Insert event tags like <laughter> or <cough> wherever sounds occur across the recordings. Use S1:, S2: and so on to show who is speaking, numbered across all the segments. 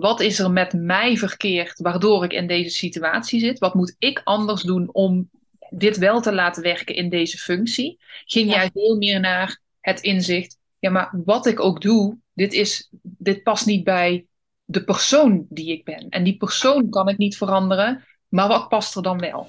S1: wat is er met mij verkeerd waardoor ik in deze situatie zit? Wat moet ik anders doen om dit wel te laten werken in deze functie? Ging jij veel meer naar het inzicht, ja, maar wat ik ook doe, dit, is, dit past niet bij de persoon die ik ben. En die persoon kan ik niet veranderen, maar wat past er dan wel?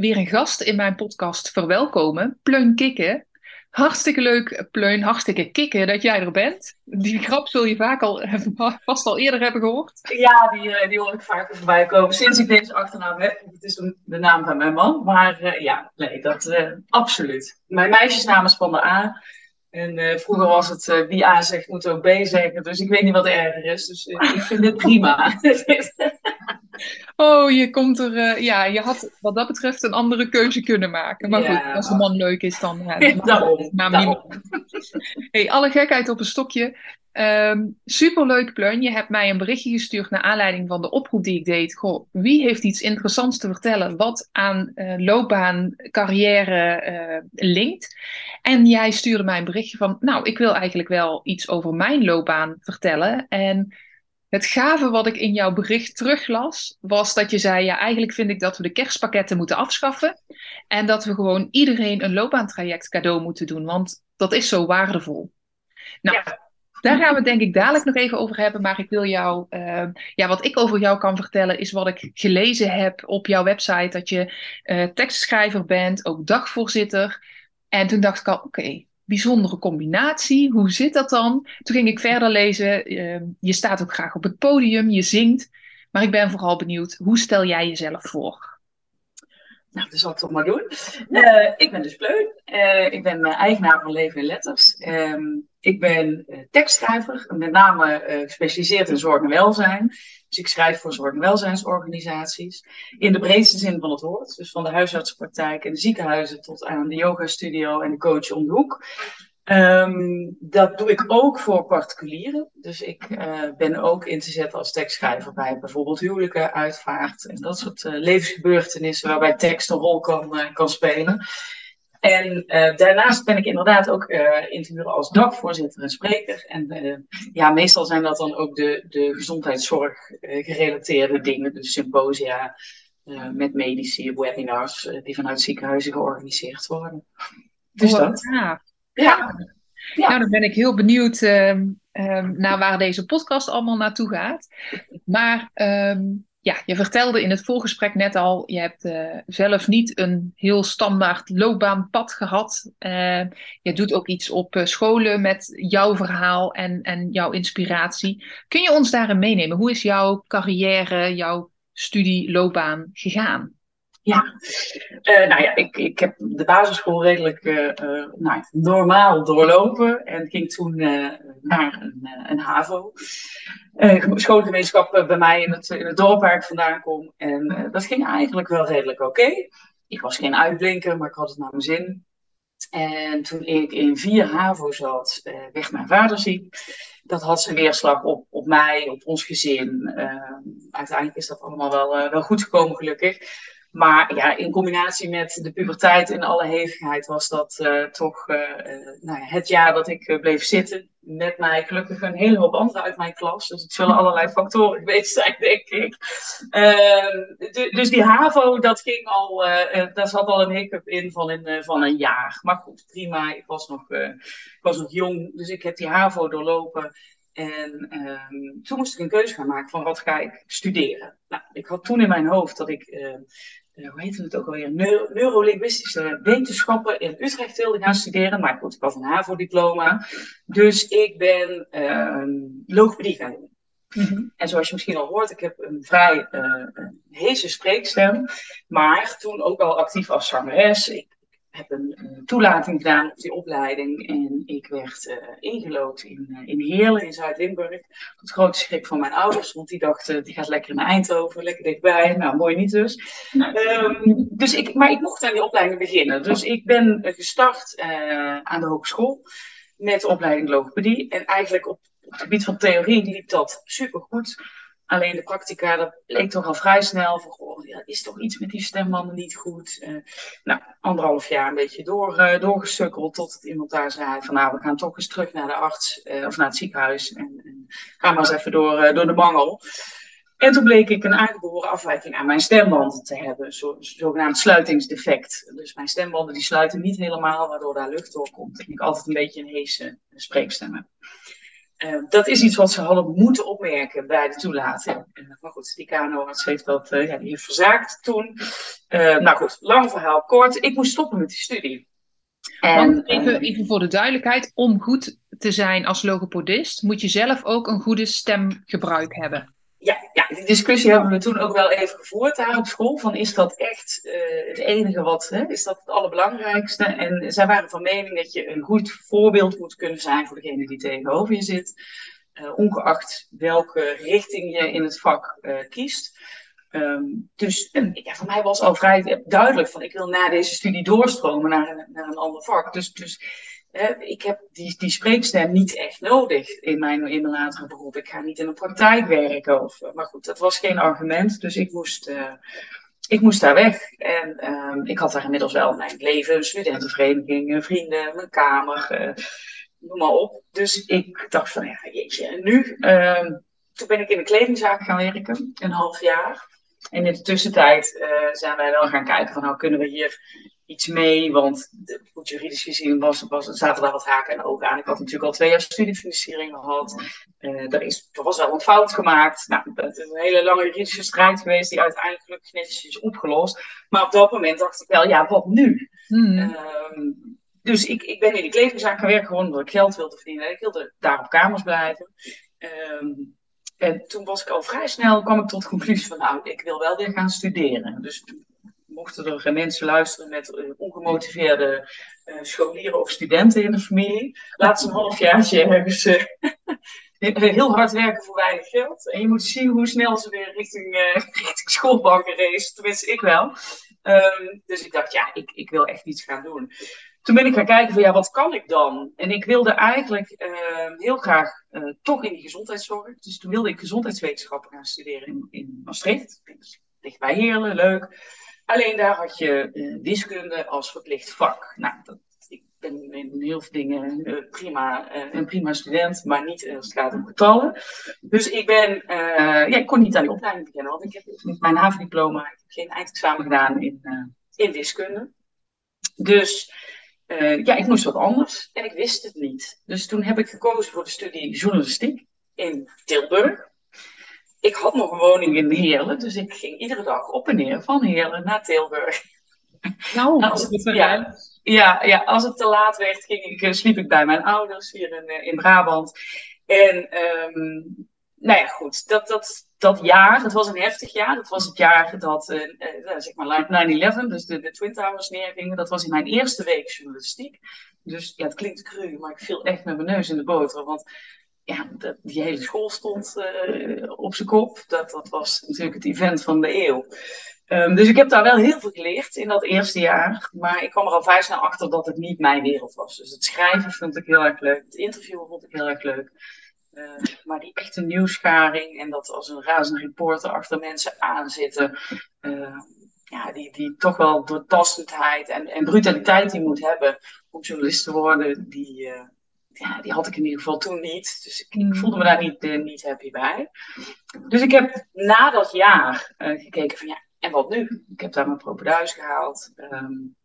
S1: weer een gast in mijn podcast verwelkomen. Pleun Kikken. Hartstikke leuk, Pleun. Hartstikke kikken dat jij er bent. Die grap zul je vaak al, <laughs> vast al eerder hebben gehoord.
S2: Ja, die, eh, die hoor ik vaak voorbij komen. Sinds ik deze achternaam heb. Het is de naam van mijn man. Maar uh, ja, nee, dat uh, absoluut. Mijn meisjesnaam is van En vroeger was het wie A zegt, moet ook B zeggen. Dus ik weet niet wat erger is. Dus ik vind dit prima. <laughs> <laughs>
S1: Oh, je komt er. Ja, je had wat dat betreft een andere keuze kunnen maken. Maar goed, als de man leuk is, dan. Ja,
S2: dan <laughs> daarom, daarom.
S1: Hey, alle gekheid op een stokje. Um, superleuk, Pleun. Je hebt mij een berichtje gestuurd naar aanleiding van de oproep die ik deed. Goh, wie heeft iets interessants te vertellen wat aan uh, loopbaan, carrière uh, linkt? En jij stuurde mij een berichtje van, nou, ik wil eigenlijk wel iets over mijn loopbaan vertellen. En het gave wat ik in jouw bericht teruglas, was dat je zei: ja, eigenlijk vind ik dat we de kerstpakketten moeten afschaffen. En dat we gewoon iedereen een loopbaantraject cadeau moeten doen, want dat is zo waardevol. Nou, daar gaan we het denk ik dadelijk nog even over hebben. Maar ik wil jou, uh, ja, wat ik over jou kan vertellen, is wat ik gelezen heb op jouw website: dat je uh, tekstschrijver bent, ook dagvoorzitter. En toen dacht ik al: oké, bijzondere combinatie. Hoe zit dat dan? Toen ging ik verder lezen. Uh, je staat ook graag op het podium, je zingt. Maar ik ben vooral benieuwd, hoe stel jij jezelf voor?
S2: Nou, dat zal ik toch maar doen. Uh, ik ben dus Pleun. Uh, ik ben eigenaar van Leven in Letters. Ehm, ik ben uh, tekstschrijver, met name gespecialiseerd in zorg en welzijn. Dus ik schrijf voor zorg- en welzijnsorganisaties. In de breedste zin van het woord. Dus van de huisartsenpraktijk en de ziekenhuizen tot aan de yoga studio en de coach om de hoek. Um, dat doe ik ook voor particulieren. Dus ik uh, ben ook in te zetten als tekstschrijver bij bijvoorbeeld huwelijken, uitvaart en dat soort levensgebeurtenissen waarbij tekst een rol kan spelen. En daarnaast ben ik inderdaad ook in te huren als dagvoorzitter en spreker. En ja, meestal zijn dat dan ook de, de gezondheidszorg gerelateerde dingen, dus symposia met medici, webinars die vanuit ziekenhuizen georganiseerd worden. Dus
S1: oh,
S2: dat.
S1: Ja. Ja. ja. Nou, dan ben ik heel benieuwd uh, um, naar waar deze podcast allemaal naartoe gaat. Maar um, ja, je vertelde in het voorgesprek net al, je hebt uh, zelf niet een heel standaard loopbaanpad gehad. Uh, je doet ook iets op uh, scholen met jouw verhaal en, en jouw inspiratie. Kun je ons daarin meenemen? Hoe is jouw carrière, jouw studieloopbaan gegaan?
S2: Ja, uh, nou ja, ik, ik heb de basisschool redelijk uh, uh, nou, normaal doorlopen en ging toen naar een, een HAVO. schoolgemeenschap bij mij in het, in het dorp waar ik vandaan kom. En dat ging eigenlijk wel redelijk oké. Ik was geen uitblinker, maar ik had het naar mijn zin. En toen ik in vier HAVO zat, werd mijn vader ziek. Dat had zijn weerslag op, op mij, op ons gezin. uiteindelijk is dat allemaal wel, wel goed gekomen, gelukkig. Maar ja, in combinatie met de puberteit in alle hevigheid was dat uh, toch uh, nou ja, het jaar dat ik bleef zitten. Met mij gelukkig een hele hoop anderen uit mijn klas. Dus het zullen allerlei factoren <laughs> geweest zijn, denk ik. Ehm, dus die HAVO, dat ging al, daar zat al een hiccup in van een, van een jaar. Maar goed, prima. Ik was, nog, ik was nog jong, dus ik heb die HAVO doorlopen. En um, toen moest ik een keuze gaan maken van wat ga ik studeren. Nou, ik had toen in mijn hoofd dat ik uh, hoe heet het ook alweer, Neuro neurolinguïstische wetenschappen in Utrecht wilde gaan studeren. Maar goed, ik had een HAVO-diploma. Dus ik ben uh, logopedie gaan doen. Mm -hmm. En zoals je misschien al hoort, ik heb een vrij uh, heese spreekstem. Maar toen ook al actief als zangeres. Ik heb een, toelating gedaan op die opleiding. En ik werd uh, ingelood in, uh, in Heerlen, in Zuid-Limburg. Tot grote schrik van mijn ouders, want die dachten, die gaat lekker naar Eindhoven, lekker dichtbij. Nou, mooi niet dus. Um, dus ik, maar ik mocht aan die opleiding beginnen. Dus ik ben gestart uh, aan de hogeschool met de opleiding logopedie. En eigenlijk op, op het gebied van theorie liep dat supergoed. Alleen de practica, dat bleek toch al vrij snel van, goh, ja, is toch iets met die stembanden niet goed. Uh, nou, anderhalf jaar een beetje door, uh, doorgesukkeld tot het iemand daar zei van, nou, we gaan toch eens terug naar de arts uh, of naar het ziekenhuis en, en gaan maar eens even door, door de mangel. En toen bleek ik een aangeboren afwijking aan mijn stembanden te hebben, een zo, zogenaamd sluitingsdefect. Dus mijn stembanden die sluiten niet helemaal, waardoor daar lucht door komt. En ik altijd een beetje een heese spreekstem heb. Uh, dat is iets wat ze hadden moeten opmerken bij de toelating. Uh, maar goed, die KNO-arts heeft dat uh, ja, die heeft verzaakt toen. nou goed, lang verhaal kort. Ik moest stoppen met die studie.
S1: En, even, even voor de duidelijkheid, om goed te zijn als logopedist, moet je zelf ook een goede stemgebruik hebben.
S2: Ja, ja, die discussie hebben we toen ook wel even gevoerd daar op school. Van is dat echt uh, het enige wat, hè, is dat het allerbelangrijkste? En zij waren van mening dat je een goed voorbeeld moet kunnen zijn voor degene die tegenover je zit. Uh, ongeacht welke richting je in het vak uh, kiest. Um, dus ja, voor mij was al vrij duidelijk van ik wil na deze studie doorstromen naar een, naar een ander vak. Dus, dus ik heb die, die spreekstem niet echt nodig in mijn, in mijn latere beroep. Ik ga niet in een praktijk werken. Of, maar goed, dat was geen argument. Dus ik moest, uh, ik moest daar weg. En uh, ik had daar inmiddels wel mijn leven, studentenvereniging, vrienden, mijn kamer, uh, noem maar op. Dus ik dacht van, ja, jeetje, en nu? Ehm, toen ben ik in een kledingzaak gaan werken, een half jaar. En in de tussentijd zijn wij wel gaan kijken van, nou kunnen we hier iets mee, want goed, juridisch gezien was, was, zaten daar wat haken en ogen aan. Ik had natuurlijk al twee jaar studiefinanciering gehad. Uh, er, is, er was wel een fout gemaakt. Nou, het is een hele lange juridische strijd geweest die uiteindelijk netjes is opgelost. Maar op dat moment dacht ik wel, ja, wat nu? Hmm. Uh, dus ik, ik ben in die kledingzaak gaan werken, gewoon omdat ik geld wilde verdienen. Ik wilde daar op kamers blijven. Uh, en toen was ik al vrij snel, kwam ik tot de conclusie van, nou, ik wil wel weer gaan studeren. Dus mochten er mensen luisteren met uh, ongemotiveerde uh, scholieren of studenten in de familie. Laat ze een ergens <laughs> uh, heel hard werken voor weinig geld. En je moet zien hoe snel ze weer richting, <laughs> richting schoolbanken racen. Tenminste, ik wel. Um, dus ik dacht, ja, ik, ik wil echt iets gaan doen. Toen ben ik gaan kijken van, ja, wat kan ik dan? En ik wilde eigenlijk ehm, heel graag toch in die gezondheidszorg. Dus toen wilde ik gezondheidswetenschappen gaan studeren in, in Maastricht. Bij Heerlen, leuk. Alleen daar had je uh, wiskunde als verplicht vak. Nou, dat, ik ben in heel veel dingen uh, prima, uh, een prima student, maar niet als het gaat om getallen. Dus ik ben, ja, ik kon niet aan die opleiding beginnen, want ik heb met mijn heb geen eindexamen gedaan in, in wiskunde. Dus ja, ik moest wat anders en ik wist het niet. Dus toen heb ik gekozen voor de studie journalistiek in Tilburg ik had nog een woning in Heerlen, dus ik ging iedere dag op en neer van Heerlen naar Tilburg.
S1: Nou, <laughs> als het,
S2: ja, ja, ja, als het te laat werd, ging ik, eh, sliep ik bij mijn ouders hier in, eh, in Brabant. En um, nou ja, goed, dat, dat, dat jaar, dat was een heftig jaar. Dat was het jaar dat, uh, uh, zeg maar, 9-11, dus de, de Twin Towers neergingen. Dat was in mijn eerste week journalistiek. Dus ja, het klinkt cru, maar ik viel echt met mijn neus in de boter. Want ja, die hele school stond uh, op zijn kop. Dat, dat was natuurlijk het event van de eeuw. Um, dus ik heb daar wel heel veel geleerd in dat eerste jaar. Maar ik kwam er al vrij snel achter dat het niet mijn wereld was. Dus het schrijven vond ik heel erg leuk. Het interviewen vond ik heel erg leuk. Uh, maar die echte nieuwsgaring en dat als een razende reporter achter mensen aanzitten. Uh, ja, die, die toch wel doortastendheid en, en brutaliteit die moet hebben om journalist te worden, die, ja, die had ik in ieder geval toen niet. Dus ik, ik voelde me daar niet, uh, niet happy bij. Dus ik heb na dat jaar uh, gekeken van ja, en wat nu? Ik heb daar mijn propeduis gehaald. Um,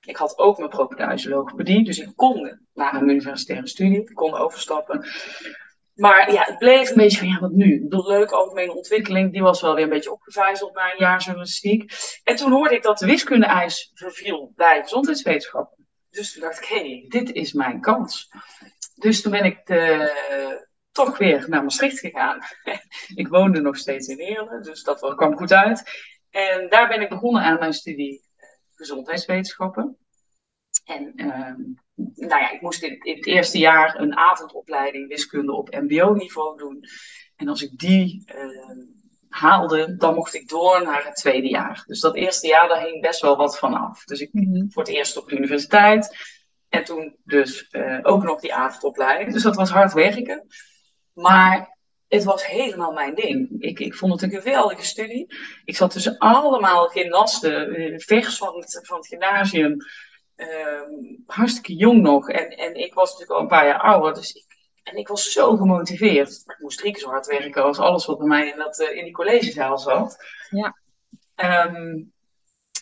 S2: ik had ook mijn propeduis logopedie, dus ik kon naar een universitaire studie. Ik kon overstappen. Maar ja, het bleef een beetje van ja, wat nu? De leuke algemene ontwikkeling, die was wel weer een beetje opgevijzeld na een jaar journalistiek. En toen hoorde ik dat de wiskunde-eis verviel bij gezondheidswetenschappen. Dus toen dacht ik, hé, hey, dit is mijn kans. Dus toen ben ik eh, toch weer naar Maastricht gegaan. <laughs> ik woonde nog steeds in Heerlen, dus dat kwam goed uit. En daar ben ik begonnen aan mijn studie gezondheidswetenschappen. En ehm, nou ja, ik moest in, in, het eerste jaar een avondopleiding wiskunde op MBO-niveau doen. En als ik die ehm, haalde, dan mocht ik door naar het tweede jaar. Dus dat eerste jaar, daar hing best wel wat van af. Dus ik mm voor het eerst op de universiteit. En toen dus uh, ook nog die avondopleiding. Dus dat was hard werken. Maar het was helemaal mijn ding. Ik, ik vond het een geweldige studie. Ik zat tussen allemaal gymnasten, eh, vers van het, van het gymnasium. Uh, hartstikke jong nog. En, en ik was natuurlijk al een paar jaar ouder. Dus ik, en ik was zo gemotiveerd. Ik moest drie keer zo hard werken als alles wat bij mij in, dat, uh, in die collegezaal zat.
S1: Ja.
S2: Um,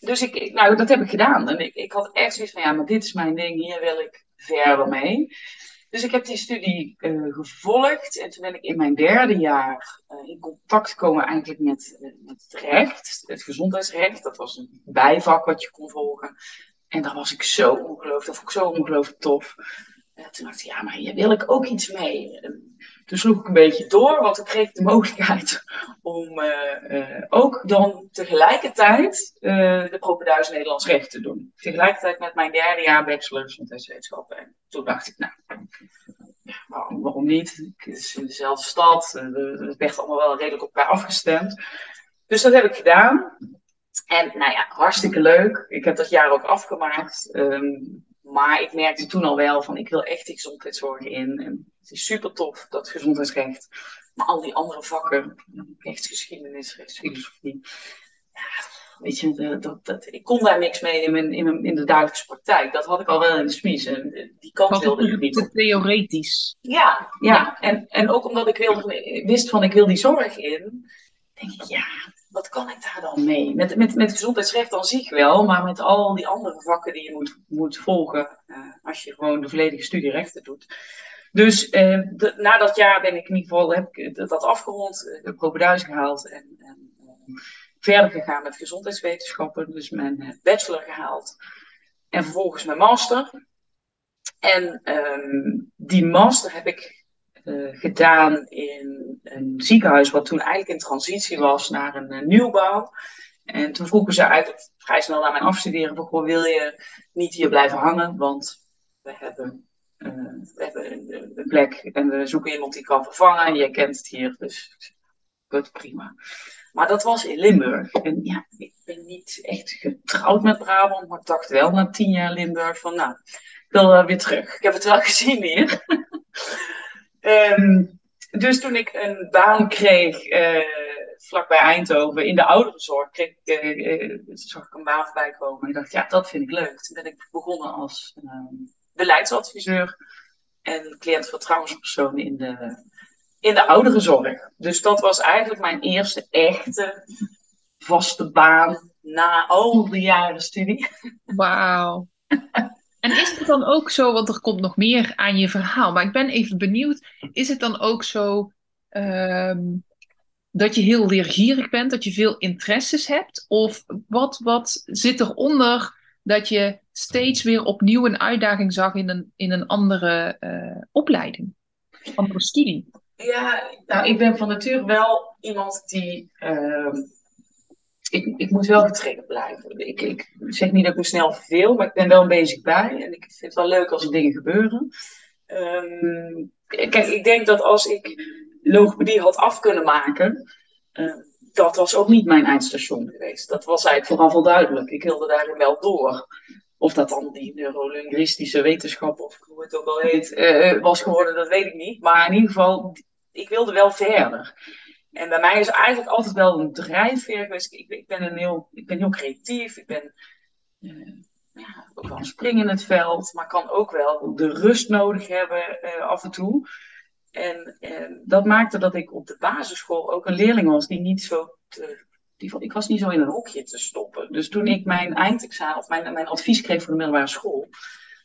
S2: dus ik, nou, dat heb ik gedaan. En ik, ik had echt zoiets van, ja, maar dit is mijn ding. Hier wil ik verder mee. Dus ik heb die studie uh, gevolgd en toen ben ik in mijn derde jaar uh, in contact gekomen eigenlijk met, met het recht, het gezondheidsrecht. Dat was een bijvak wat je kon volgen. En daar was ik zo ongelooflijk, dat vond ik zo ongelooflijk tof. Toen dacht ik, ja, maar hier wil ik ook iets mee. En toen sloeg ik een beetje door, want toen kreeg ik de mogelijkheid <laughs> om ook dan tegelijkertijd de propeduis Nederlands recht te doen. Tegelijkertijd met mijn derde jaar bachelor gezondheidswetenschappen. En toen dacht ik, nou, waarom, waarom niet? Het is in dezelfde stad. Het werd allemaal wel redelijk op elkaar afgestemd. Dus dat heb ik gedaan. En nou ja, hartstikke leuk. Ik heb dat jaar ook afgemaakt. Um, maar ik merkte toen al wel van ik wil echt die gezondheidszorg in. En het is super tof, dat gezondheidsrecht. Maar al die andere vakken, rechtsgeschiedenis, rechtsfilosofie. Ja, Weet je, dat, dat, ik kon daar niks mee in, mijn, in, mijn, in de dagelijkse praktijk. Dat had ik al wel in de smies. En die kant wilde ik niet.
S1: Te theoretisch.
S2: Ja, ja. En, en ook omdat ik wilde, wist van ik wil die zorg in. Denk ik, ja, wat kan ik daar dan mee? Met, met, met gezondheidsrecht dan zie ik wel. Maar met al die andere vakken die je moet, moet volgen. Uh, als je gewoon de volledige studie rechten doet. Dus uh, na dat jaar ben ik in ieder geval heb ik dat afgerond. De propeduis gehaald. En, en verder gegaan met gezondheidswetenschappen, dus mijn eh, bachelor gehaald en vervolgens mijn master. En um, die master heb ik gedaan in een ziekenhuis wat toen eigenlijk in transitie was naar een uh, nieuwbouw. En toen vroegen ze uit, vrij snel na mijn afstuderen, van, wil je niet hier blijven hangen, want we hebben, uh, we hebben een, plek en we zoeken iemand die kan vervangen. Je kent het hier, dus goed, prima. Maar dat was in Limburg. En ja, ik ben niet echt getrouwd met Brabant, maar ik dacht wel na tien jaar Limburg van, nou, ik wil weer terug. Ik heb het wel <laughs> gezien hier. Um, dus toen ik een baan kreeg uh, vlakbij Eindhoven in de ouderenzorg, kreeg, uh, zag ik een baan voorbij komen. En ik dacht, ja, dat vind ik leuk. Toen ben ik begonnen als beleidsadviseur en cliëntvertrouwenspersoon in de in de ouderenzorg. Dus dat was eigenlijk mijn eerste echte vaste baan na al die jaren studie.
S1: Wauw. <laughs> En is het dan ook zo, want er komt nog meer aan je verhaal, maar ik ben even benieuwd, is het dan ook zo um, dat je heel leergierig bent, dat je veel interesses hebt? Of wat, wat zit eronder dat je steeds weer opnieuw een uitdaging zag in een, in een andere uh, opleiding, andere studie?
S2: Ja, nou, ik ben van nature wel iemand die. Uh, ik, ik moet wel getriggerd blijven. Ik, ik zeg niet dat ik me snel verveel, maar ik ben wel een bezig bij. En ik vind het wel leuk als er dingen gebeuren. Um, kijk, ik denk dat als ik logopedie had af kunnen maken. Uh, dat was ook niet mijn eindstation geweest. Dat was eigenlijk vooral wel duidelijk. Ik wilde daarin wel door. Of dat dan die neurolinguïstische wetenschap, of hoe het ook al heet, uh, was geworden, dat weet ik niet. Maar in ieder geval, ik wilde wel verder. En bij mij is eigenlijk altijd wel een drijfveer geweest. Ik, ik, ben, een heel, ik ben heel creatief. Ik ben uh, ja, ook wel een spring in het veld. Maar kan ook wel de rust nodig hebben uh, af en toe. En, en dat maakte dat ik op de basisschool ook een leerling was die niet zo te die, ik was niet zo in een hokje te stoppen. Dus toen ik mijn eindexamen of mijn, mijn advies kreeg voor de middelbare school,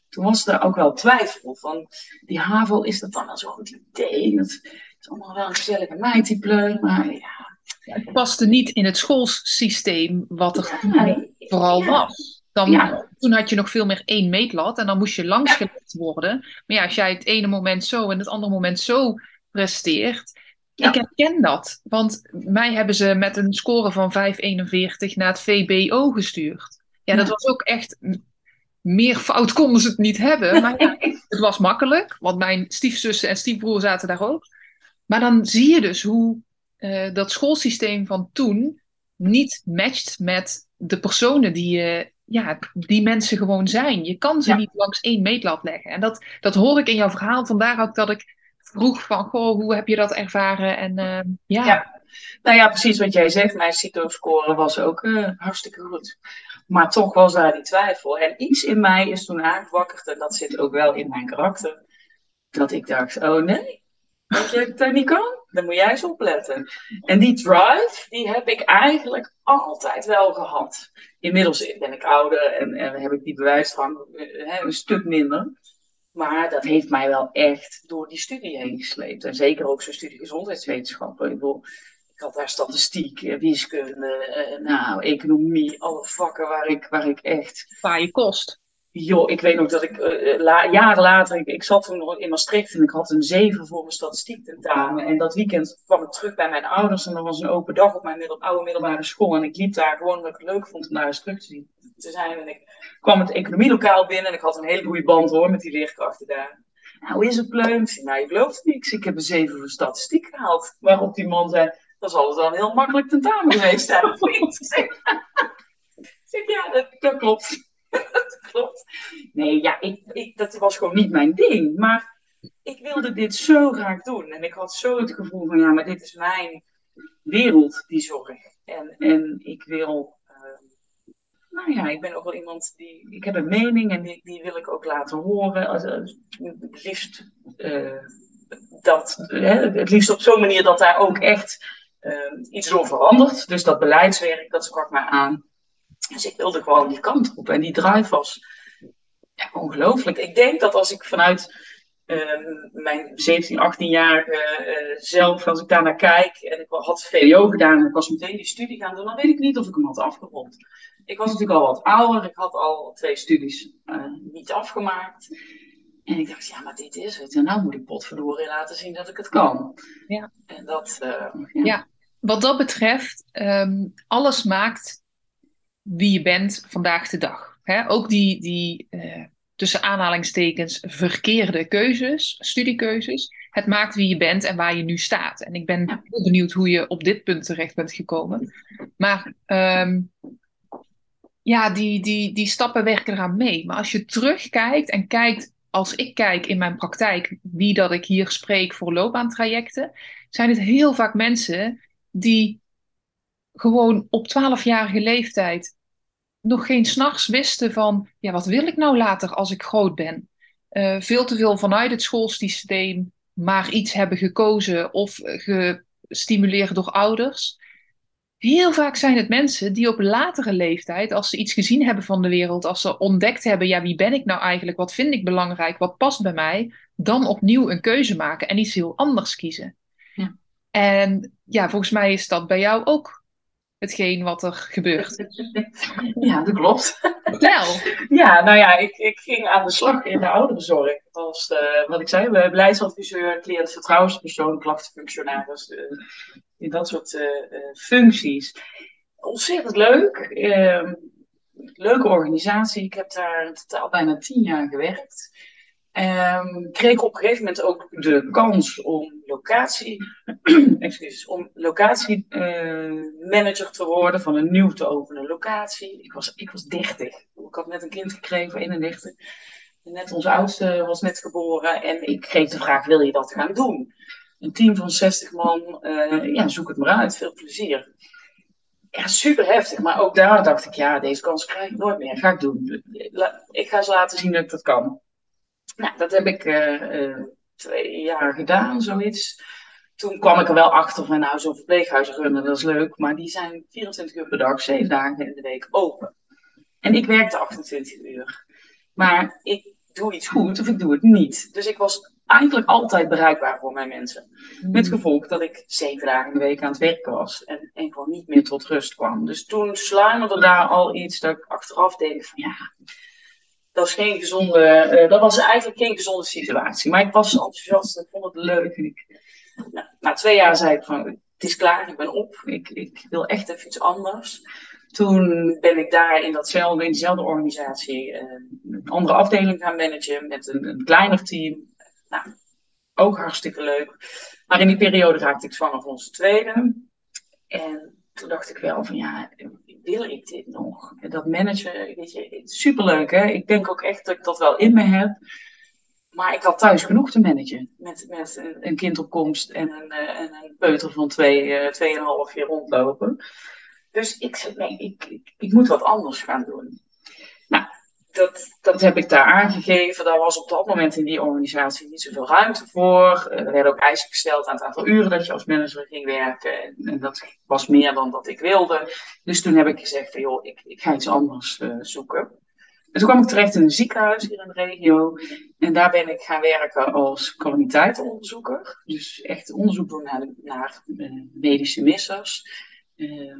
S2: toen was er ook wel twijfel van die HAVO, is dat dan wel zo'n goed idee? Dat is allemaal wel een gezellige meidtype, maar ja.
S1: Het paste niet in het schoolsysteem wat er ja, vooral was. Dan, Toen had je nog veel meer één meetlat en dan moest je langsgelegd worden. Maar ja, als jij het ene moment zo en het andere moment zo presteert, ik herken dat, want mij hebben ze met een score van 5,41 naar het VBO gestuurd. Ja, dat was ook echt meer fout konden ze het niet hebben. Maar ja, <laughs> het was makkelijk, want mijn stiefzussen en stiefbroer zaten daar ook. Maar dan zie je dus hoe uh, dat schoolsysteem van toen niet matcht met de personen die, uh, ja, die mensen gewoon zijn. Je kan ze niet langs één meetlat leggen. En dat, dat hoor ik in jouw verhaal. Vandaar ook dat ik vroeg van, goh, hoe heb je dat ervaren? En uh, ja.
S2: ja. Nou ja, precies wat jij zegt. Mijn CITO-score was ook hartstikke goed. Maar toch was daar die twijfel. En iets in mij is toen aangewakkerd, en dat zit ook wel in mijn karakter, dat ik dacht, oh nee, dat je niet kan, dan moet jij eens opletten. En die drive, die heb ik eigenlijk altijd wel gehad. Inmiddels ben ik ouder en, en heb ik die bewijsdrang uh, een stuk minder. Maar dat heeft mij wel echt door die studie heen gesleept. En zeker ook zo'n studie gezondheidswetenschappen. Ik bedoel, ik had daar statistiek, eh, wiskunde, eh, nou, economie, alle vakken waar ik, waar ik echt...
S1: Waar je kost.
S2: Joh, ik weet nog dat ik uh, jaren later, ik, ik zat toen nog in Maastricht en ik had een 7 voor mijn statistiek tentamen. En dat weekend kwam ik terug bij mijn ouders en er was een open dag op mijn oude middelbare school. En ik liep daar gewoon omdat ik het leuk vond om daar eens terug te, zien, zijn. En ik kwam het economielokaal binnen en ik had een hele goede band hoor met die leerkrachten daar. Nou, hoe is het pleum? Nou, je gelooft niks. Ik heb een 7 voor statistiek gehaald. Waarop die man zei, dat zal het een heel makkelijk tentamen geweest zijn. <laughs> zeg, <laughs> ja, dat klopt. <laughs> klopt. Nee, ja, ik, ik, dat was gewoon niet mijn ding. Maar ik wilde dit zo graag doen. En ik had zo het gevoel van, ja, maar dit is mijn wereld, die zorg. En, en ik wil, uh, nou ja, ik ben ook wel iemand die, ik heb een mening en die, die wil ik ook laten horen. Als, het liefst, uh, dat, hè, het liefst op zo'n manier dat daar ook echt uh, iets door verandert. Dus dat beleidswerk, dat sprak mij aan. Dus ik wilde gewoon die kant op. En die drive was ja, ongelooflijk. Ik denk dat als ik vanuit uh, mijn 17, 18 jaar uh, zelf, als ik daar naar kijk, en ik had VWO gedaan en ik was meteen die studie gaan doen, dan weet ik niet of ik hem had afgerond. Ik was natuurlijk al wat ouder, ik had al twee studies uh, niet afgemaakt. En ik dacht, ja, maar dit is het. En nou moet ik potverdorie laten zien dat ik het kan.
S1: Ja.
S2: En dat, ja.
S1: ja. wat dat betreft, um, alles maakt wie je bent vandaag de dag. Ook die, die uh, tussen aanhalingstekens verkeerde keuzes, studiekeuzes. Het maakt wie je bent en waar je nu staat. En ik ben heel benieuwd hoe je op dit punt terecht bent gekomen. Maar um, ja, die, die, die stappen werken eraan mee. Maar als je terugkijkt en kijkt, als ik kijk in mijn praktijk, wie dat ik hier spreek voor loopbaantrajecten, zijn het heel vaak mensen die gewoon op 12-jarige leeftijd nog geen s'nachts wisten van, ja, wat wil ik nou later als ik groot ben? Uh, veel te veel vanuit het schoolsysteem maar iets hebben gekozen of gestimuleerd door ouders. Heel vaak zijn het mensen die op latere leeftijd, als ze iets gezien hebben van de wereld, als ze ontdekt hebben, ja, wie ben ik nou eigenlijk, wat vind ik belangrijk, wat past bij mij, dan opnieuw een keuze maken en iets heel anders kiezen. Ja. En ja, volgens mij is dat bij jou ook hetgeen wat er gebeurt. <laughs>
S2: Ja, dat klopt.
S1: Vertel. <laughs>
S2: Ja, nou ja, ik, ik ging aan de slag in de ouderenzorg. Als, uh, wat ik zei, beleidsadviseur, cliëntvertrouwenspersoon, klachtenfunctionaris. Uh, in dat soort uh, functies. Ontzettend leuk. Ehm, leuke organisatie. Ik heb daar in totaal bijna tien jaar gewerkt. Um, kreeg op een gegeven moment ook de kans om locatie, <clears throat> om locatiemanager uh, te worden van een nieuw te openen locatie. Ik was, ik was 30. Ik had net een kind gekregen van 31. Net onze oudste was net geboren en ik kreeg de vraag: wil je dat gaan doen? Een team van 60 man, uh, ja, zoek het maar uit. Veel plezier. Ja, super heftig. Maar ook daar dacht ik: ja, deze kans krijg ik nooit meer. Ga ik doen. Ik ga ze laten zien dat ik dat kan. Nou, dat heb ik uh, twee jaar gedaan, zoiets. Toen kwam ik er wel achter van, nou, zo'n verpleeghuis runnen, dat is leuk. Maar die zijn 24 uur per dag, 7 dagen in de week open. En ik werkte 28 uur. Maar ik doe iets goed of ik doe het niet. Dus ik was eigenlijk altijd bereikbaar voor mijn mensen. Hmm. Met gevolg dat ik zeven dagen in de week aan het werken was. En, en gewoon niet meer tot rust kwam. Dus toen sluimerde daar al iets dat ik achteraf denk van ja dat is geen gezonde, uh, dat was eigenlijk geen gezonde situatie. Maar ik was enthousiast, ik vond het leuk. Nou, na twee jaar zei ik van, het is klaar, ik ben op. Ik, ik wil echt even iets anders. Toen ben ik daar in, datzelfde, in dezelfde organisatie uh, een andere afdeling gaan managen met een, een kleiner team. Nou, ook hartstikke leuk. Maar in die periode raakte ik zwanger van onze tweede. En toen dacht ik wel van ja, wil ik dit nog? Dat managen, weet je, superleuk hè. Ik denk ook echt dat ik dat wel in me heb. Maar ik had thuis genoeg te managen. Met, met een kindopkomst en een, eh, en een peuter van twee, uh, tweeënhalf jaar rondlopen. Dus ik nee, ik, ik, ik, moet wat anders gaan doen. Dat, dat heb ik daar aangegeven. Daar was op dat moment in die organisatie niet zoveel ruimte voor. Eh, er werden ook eisen gesteld aan het aantal uren dat je als manager ging werken. En, dat was meer dan dat ik wilde. Dus toen heb ik gezegd, van, joh, ik, ik ga iets anders uh, zoeken. En toen kwam ik terecht in een ziekenhuis hier in de regio. En daar ben ik gaan werken als kwaliteitsonderzoeker. Dus echt onderzoek doen naar, uh, medische missers. Uh,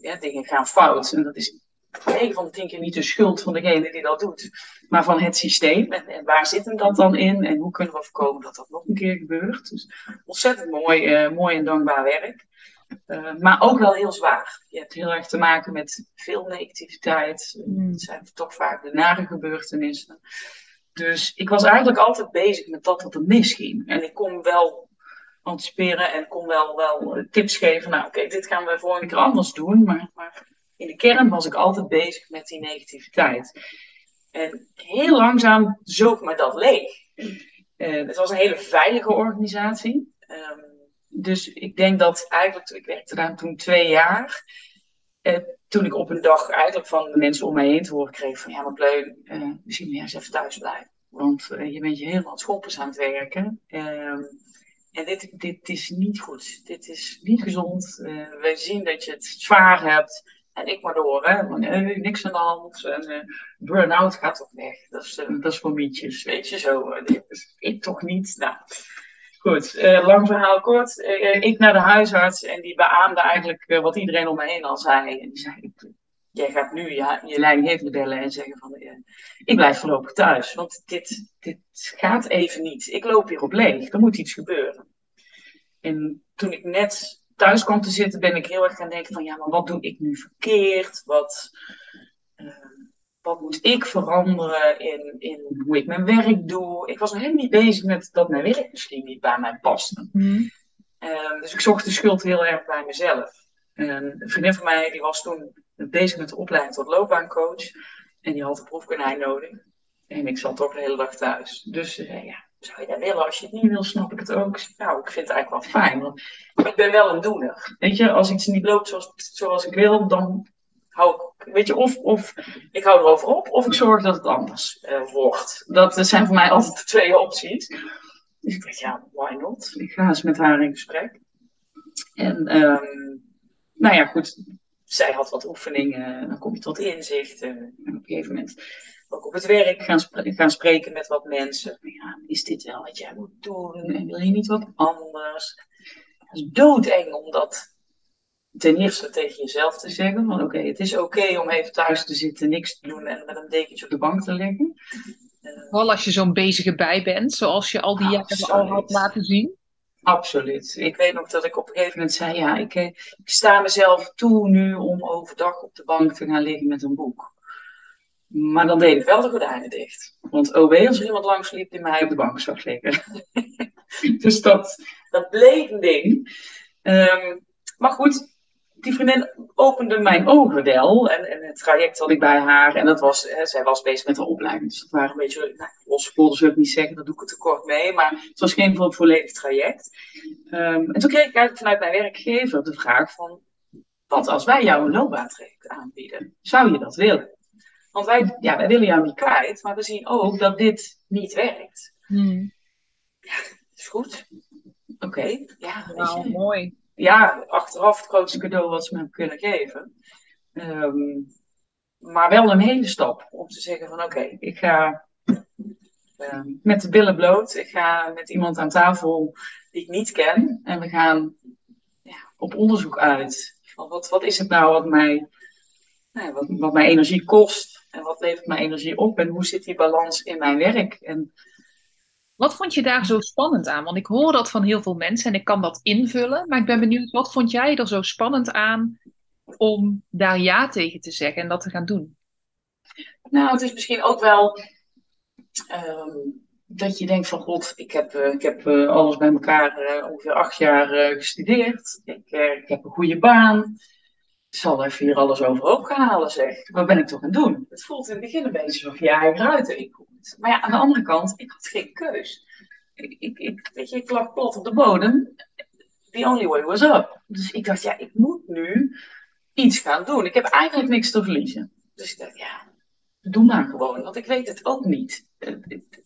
S2: ja, dingen gaan fout. En dat is 9 van de 10 keer niet de schuld van degene die dat doet, maar van het systeem. En, en, waar zit hem dat dan in? En hoe kunnen we voorkomen dat dat nog een keer gebeurt? Dus ontzettend mooi, uh, mooi en dankbaar werk. Uh, maar ook wel heel zwaar. Je hebt heel erg te maken met veel negativiteit. Mm. Het zijn toch vaak de nare gebeurtenissen. Dus ik was eigenlijk altijd bezig met dat wat er misging. En ik kon wel anticiperen en kon wel, wel tips geven. Nou, oké, dit gaan we volgende keer anders doen. Maar, maar in de kern was ik altijd bezig met die negativiteit. En heel langzaam zoog me dat leeg. Uh, het was een hele veilige organisatie. Um, dus ik denk dat eigenlijk, ik werkte daar toen twee jaar. Toen ik op een dag eigenlijk van de mensen om mij heen te horen kreeg van ja, maar Pleun, uh, misschien moet je eens even thuis blijven. Want je bent je helemaal schoppers aan het werken. Ehm, en dit, dit is niet goed. Dit is niet gezond. we zien dat je het zwaar hebt. En ik maar door, hè. Nee, niks aan de hand. En uh, burn-out gaat toch weg. Dat is, uh, dat is voor mietjes, weet je zo. ik toch niet. Nou, goed. Uh, lang verhaal kort. ik naar de huisarts en die beaamde eigenlijk wat iedereen om me heen al zei. En die zei, jij gaat nu je, je leidinggevende bellen en zeggen van, ik blijf voorlopig thuis. Want dit, dit gaat even niet. Ik loop hier op leeg. Er moet iets gebeuren. En toen ik net thuis kwam te zitten, ben ik heel erg gaan denken van ja, maar wat doe ik nu verkeerd? Wat, uh, wat moet ik veranderen in, in hoe ik mijn werk doe? Ik was nog helemaal niet bezig met dat mijn werk misschien niet bij mij paste. Mm. Uh, dus ik zocht de schuld heel erg bij mezelf. een vriendin van mij die was toen bezig met de opleiding tot loopbaancoach. En die had een proefkonijn nodig. En ik zat toch de hele dag thuis. Dus uh, ja, zou je dat willen? Als je het niet wil, snap ik het ook. Nou, ik vind het eigenlijk wel fijn, want ik ben wel een doener. Weet je, als iets niet loopt zoals, zoals ik wil, dan hou ik, weet je, of, of ik hou erover op, of ik zorg dat het anders uh, wordt. Dat, zijn voor mij altijd de twee opties. Dus ik dacht, ja, why not? Ik ga eens met haar in gesprek. En, um, nou ja, goed, zij had wat oefeningen, dan kom je tot inzicht. en op een gegeven moment ook op het werk gaan, gaan spreken met wat mensen. Ja, is dit wel wat jij moet doen? En wil je niet wat anders? Het is doodeng om dat ten eerste tegen jezelf te zeggen. Van oké, het is oké om even thuis te zitten, niks te doen en met een dekentje op de bank te liggen.
S1: Vooral als je zo'n bezige bij bent, zoals je al die jaren al had laten zien.
S2: Absoluut. Ik weet nog dat ik op een gegeven moment zei, ja, ik, eh, ik sta mezelf toe nu om overdag op de bank te gaan liggen met een boek. Maar dan deed ik wel de gordijnen dicht. Want OB als er iemand langs liep die mij op de bank zag liggen. <laughs> dus dat, dat bleef een ding. Um, maar goed, die vriendin opende mijn ogen wel. En, en, het traject had ik bij haar. En dat was, hè, zij was bezig met haar opleiding. Dus dat waren een beetje, nou, losse polders wil ik niet zeggen, dat doe ik het tekort mee. Maar het was geen volledig traject. Um, en toen kreeg ik eigenlijk vanuit mijn werkgever de vraag van... Wat als wij jou een loopbaantraject aanbieden? Zou je dat willen? Want wij, ja, wij willen jou niet kwijt, maar we zien ook dat dit niet werkt. Hmm. Ja, <laughs> is goed. Oké, ja.
S1: Nou, mooi.
S2: Ja, achteraf het grootste cadeau wat ze me hebben kunnen geven. Um, maar wel een hele stap om te zeggen van oké, ik ga uh, met de billen bloot. Ik ga met iemand aan tafel die ik niet ken. En we gaan ja, op onderzoek uit. Van wat, wat is het nou wat mij, nou, wat, wat mij energie kost? En wat levert mijn energie op? En hoe zit die balans in mijn werk? En...
S1: Wat vond je daar zo spannend aan? Want ik hoor dat van heel veel mensen en ik kan dat invullen. Maar ik ben benieuwd, wat vond jij er zo spannend aan om daar ja tegen te zeggen en dat te gaan doen?
S2: Nou, het is misschien ook wel ehm, dat je denkt van god, ik heb, uh, ik heb uh, alles bij elkaar uh, ongeveer acht jaar gestudeerd. Ik, ik, heb een goede baan. Ik zal even hier alles overhoop gaan halen, zeg. Wat ben ik toch aan het doen? Het voelt in het begin een beetje alsof je eigen ruiten inkomt. Maar ja, aan de andere kant, ik had geen keus. Ik, ik, ik, weet je, ik lag plat op de bodem. The only way was up. Dus ik dacht, ja, ik moet nu iets gaan doen. Ik heb eigenlijk niks te verliezen. Dus ik dacht, ja, doe maar gewoon. Want ik weet het ook niet.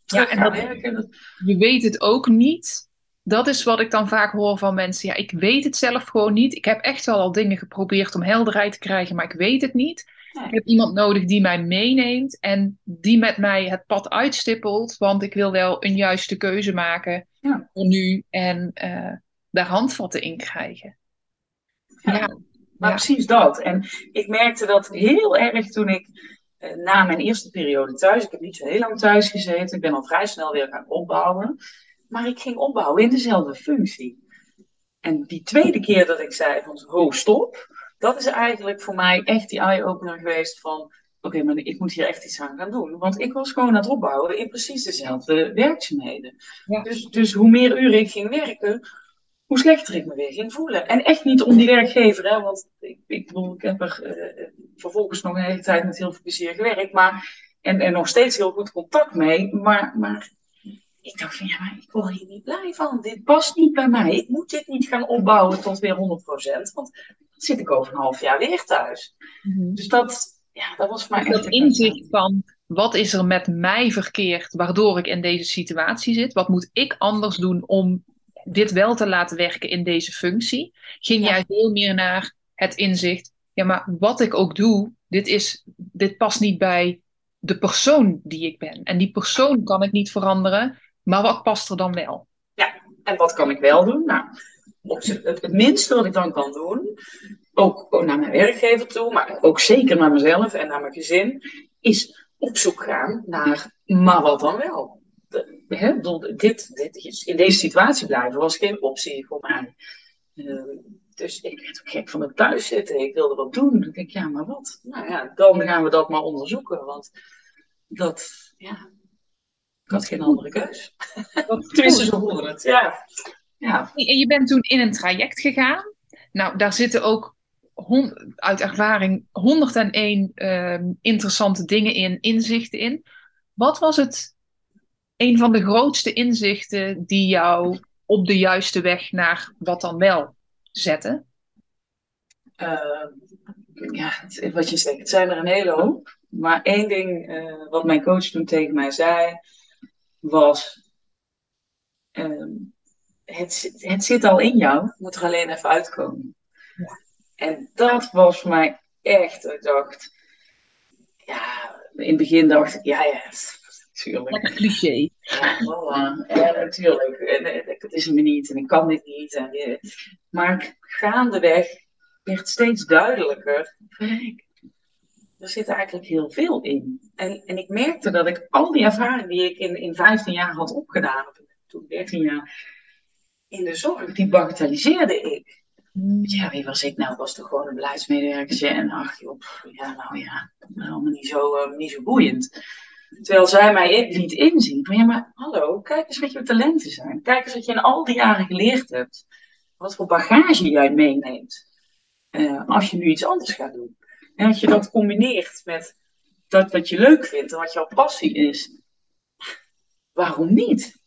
S1: Ja, en dat, je weet het ook niet. Dat is wat ik dan vaak hoor van mensen. Ja, ik weet het zelf gewoon niet. Ik heb echt wel al dingen geprobeerd om helderheid te krijgen, maar ik weet het niet. Ik heb iemand nodig die mij meeneemt en die met mij het pad uitstippelt. Want ik wil wel een juiste keuze maken ja. voor nu en uh, daar handvatten in krijgen.
S2: Ja, maar precies dat. En ik merkte dat heel erg toen ik eh, na mijn eerste periode thuis, ik heb niet zo heel lang thuis gezeten, ik ben al vrij snel weer gaan opbouwen, maar ik ging opbouwen in dezelfde functie. En die tweede keer dat ik zei van, ho, stop, dat is eigenlijk voor mij echt die eye-opener geweest van, oké, maar ik moet hier echt iets aan gaan doen. Want ik was gewoon aan het opbouwen in precies dezelfde werkzaamheden. Dus, dus hoe meer uren ik ging werken, hoe slechter ik me weer ging voelen. En echt niet om die werkgever, hè, want ik, ik bedoel, ik heb er uh, vervolgens nog een hele tijd met heel veel plezier gewerkt, maar, en, en nog steeds heel goed contact mee. Maar, maar ik dacht van, ja, maar ik word hier niet blij van. Dit past niet bij mij. Ik moet dit niet gaan opbouwen tot weer 100%, want dan zit ik over een half jaar weer thuis. Mm-hmm. Dus dat, ja, dat was voor mij
S1: Dat inzicht van, wat is er met mij verkeerd waardoor ik in deze situatie zit? Wat moet ik anders doen om dit wel te laten werken in deze functie, ging jij veel meer naar het inzicht, ja, maar wat ik ook doe, dit, is, dit past niet bij de persoon die ik ben. En die persoon kan ik niet veranderen, maar wat past er dan wel?
S2: Ja, en wat kan ik wel doen? Nou, het, minste wat ik dan kan doen, ook naar mijn werkgever toe, maar ook zeker naar mezelf en naar mijn gezin, is op zoek gaan naar, maar wat dan wel? dit, dit, in deze situatie blijven was geen optie voor mij. Uh, dus ik werd ook gek van het thuis zitten. Ik wilde wat doen. Dan denk ik, ja, maar wat? Nou ja, dan gaan we dat maar onderzoeken. Want dat, ja, had geen andere keus. <laughs> Tenminste, zo horen het, ja. ja.
S1: En je bent toen in een traject gegaan. Nou, daar zitten ook uit ervaring 101 uh, ehm, interessante dingen in, inzichten in. Wat was het een van de grootste inzichten die jou op de juiste weg naar wat dan wel zetten?
S2: Uh, ja, wat je zegt, het zijn er een hele hoop. Maar één ding uh, wat mijn coach toen tegen mij zei, was: uh, het, het zit al in jou, het moet er alleen even uitkomen. Ja. En dat was voor mij echt, ik dacht, ja, in het begin dacht ik, ja, ja,
S1: Lekker cliché.
S2: Ja, voilà. ja natuurlijk. Het is me niet en ik kan dit niet. En, eh, maar gaandeweg werd steeds duidelijker. Er zit eigenlijk heel veel in. En, en ik merkte dat ik al die ervaring die ik in, in 15 jaar had opgedaan, toen 13 jaar, in de zorg, die bagatelliseerde ik. Hmm. Ja, wie was ik nou? Ik was toch gewoon een beleidsmedewerker. En ach joh, ja, nou ja, allemaal niet zo, uh, niet zo boeiend. Terwijl zij mij liet inzien van ja, maar hallo, kijk eens wat je talenten zijn. Kijk eens wat je in al die jaren geleerd hebt. Wat voor bagage jij meeneemt. Uh, als je nu iets anders gaat doen. En als je dat combineert met dat wat je leuk vindt en wat jouw passie is. Waarom niet?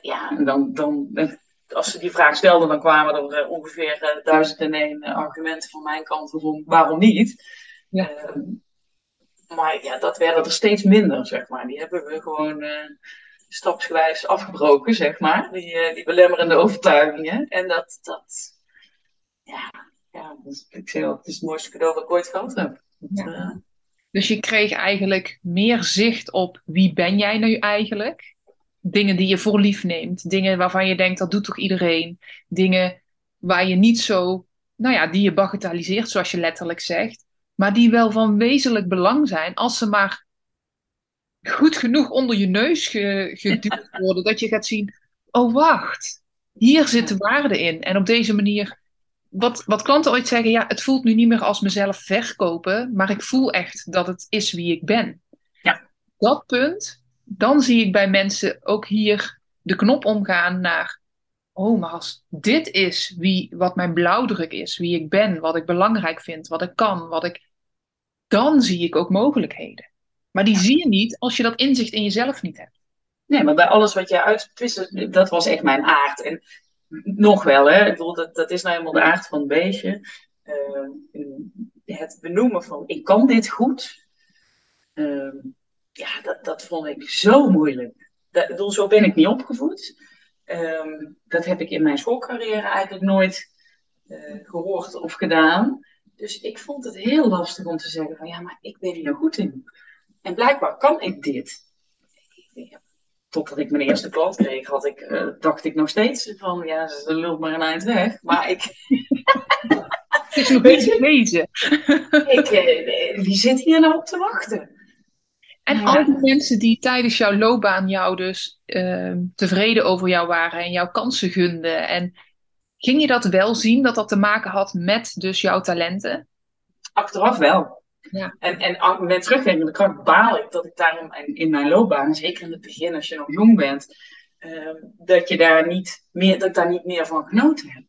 S2: Ja, en dan, dan, als ze die vraag stelden, dan kwamen er uh, ongeveer uh, duizend en één argumenten van mijn kant om waarom niet. Ja. Ehm, maar ja, dat werden er steeds minder, zeg maar. Die hebben we gewoon uh, stapsgewijs afgebroken, zeg maar. Die, uh, die belemmerende overtuigingen. En dat, dat ja, ja dus, ik zeg het is het mooiste cadeau wat ik ooit gehad heb.
S1: ja. Dus je kreeg eigenlijk meer zicht op wie ben jij nu eigenlijk? Dingen die je voor lief neemt. Dingen waarvan je denkt, dat doet toch iedereen? Dingen waar je niet zo, nou ja, die je bagatelliseert, zoals je letterlijk zegt maar die wel van wezenlijk belang zijn als ze maar goed genoeg onder je neus ge, geduwd worden, dat je gaat zien, oh wacht, hier zit de waarde in. En op deze manier wat, wat klanten ooit zeggen, ja, het voelt nu niet meer als mezelf verkopen, maar ik voel echt dat het is wie ik ben.
S2: Ja.
S1: Dat punt, dan zie ik bij mensen ook hier de knop omgaan naar, oh, maar als dit is wie, wat mijn blauwdruk is, wie ik ben, wat ik belangrijk vind, wat ik kan, wat ik, dan zie ik ook mogelijkheden. Maar die zie je niet als je dat inzicht in jezelf niet hebt.
S2: Nee, maar bij alles wat jij uitwist, dat was echt mijn aard. En nog wel, hè. Ik bedoel, dat, dat is nou helemaal de aard van het beestje. Uh, het benoemen van, ik kan dit goed. Uh, ja, dat, dat vond ik zo moeilijk. Dat, bedoel, zo ben ik niet opgevoed. Uh, dat heb ik in mijn schoolcarrière eigenlijk nooit uh, gehoord of gedaan. Dus ik vond het heel lastig om te zeggen van, ja, maar ik ben hier goed in. En blijkbaar kan ik dit. Totdat ik mijn eerste klant kreeg, had ik, uh, dacht ik nog steeds van, ja, ze lult maar een eind weg. Maar ik... <laughs>
S1: Het is nog beetje wezen.
S2: ik, uh, wie zit hier nou op te wachten?
S1: En al die mensen die tijdens jouw loopbaan jou dus uh, tevreden over jou waren en jouw kansen gunden. En ging je dat wel zien, dat dat te maken had met dus jouw talenten?
S2: Achteraf wel.
S1: Ja.
S2: En, en met terugwerkende kracht baal ik dat ik daarom in mijn loopbaan, zeker in het begin als je nog jong bent, uh, dat, je daar niet meer, dat ik daar niet meer van genoten heb.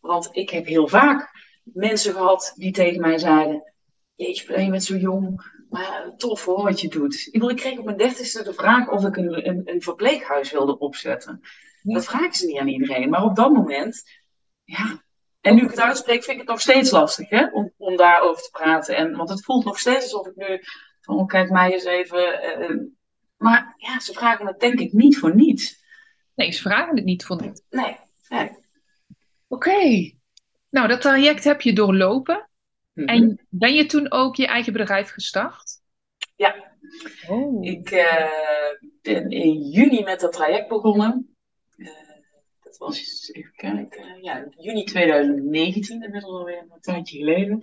S2: Want ik heb heel vaak mensen gehad die tegen mij zeiden: Jeetje, je bent zo jong, maar tof hoor wat je doet. Ik, bedoel, ik kreeg op mijn dertigste de vraag of ik een, een, een verpleeghuis wilde opzetten. Ja. Dat vragen ze niet aan iedereen. Maar op dat moment, ja, en nu ik het uitspreek, vind ik het nog steeds lastig hè? Om, om daarover te praten. En, want het voelt nog steeds alsof ik nu van, oh, kijk mij eens even. Uh, maar ja, ze vragen het denk ik niet voor niets.
S1: Nee, ze vragen het niet voor niets.
S2: Nee, nee.
S1: Oké. Okay. Nou, dat traject heb je doorlopen. Mm -hmm. En ben je toen ook je eigen bedrijf gestart?
S2: Ja.
S1: Oh.
S2: Ik uh, ben in juni met dat traject begonnen was even kijken, ja, juni 2019, inmiddels alweer een tijdje geleden.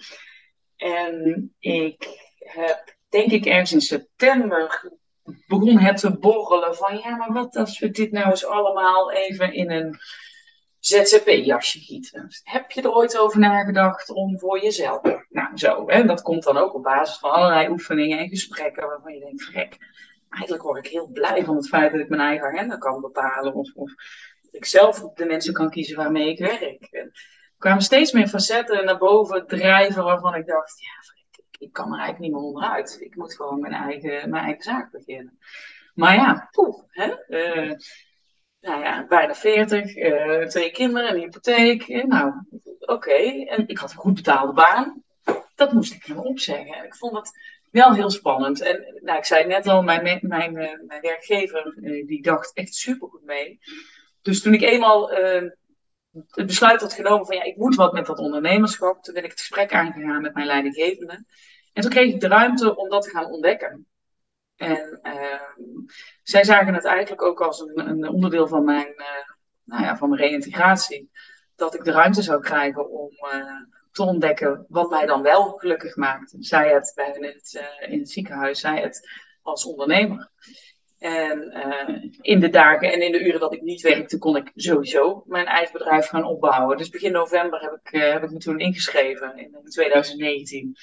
S2: En ik heb, denk ik, ergens in september begon het te borrelen van, ja, maar wat als we dit nou eens allemaal even in een ZZP-jasje gieten? Heb je er ooit over nagedacht om voor jezelf? Nou, zo, hè, dat komt dan ook op basis van allerlei oefeningen en gesprekken waarvan je denkt, vrek, eigenlijk word ik heel blij van het feit dat ik mijn eigen agenda kan bepalen of, of ik zelf de mensen kan kiezen waarmee ik werk. En er kwamen steeds meer facetten naar boven drijven waarvan ik dacht, ja, ik, ik kan er eigenlijk niet meer onderuit. Ik moet gewoon mijn eigen, mijn eigen zaak beginnen. Maar ja, poeh, hè? Uh, nou ja, bijna 40, uh, twee kinderen, een hypotheek. Uh, nou, oké. En ik had een goed betaalde baan. Dat moest ik gaan opzeggen. En ik vond het wel heel spannend. En nou, ik zei net al, mijn, mijn, mijn, mijn werkgever, die dacht echt supergoed mee. Dus toen ik eenmaal uh, het besluit had genomen van ja, ik moet wat met dat ondernemerschap, toen ben ik het gesprek aangegaan met mijn leidinggevende. En toen kreeg ik de ruimte om dat te gaan ontdekken. En uh, zij zagen het eigenlijk ook als een, een onderdeel van mijn, uh, nou ja, van mijn reïntegratie. Dat ik de ruimte zou krijgen om te ontdekken wat mij dan wel gelukkig maakt. Zij het bij in het, in het ziekenhuis, zij het als ondernemer. En uh, in de dagen en in de uren dat ik niet werkte, kon ik sowieso mijn eigen bedrijf gaan opbouwen. Dus begin november heb ik, uh, heb ik me toen ingeschreven in 2019.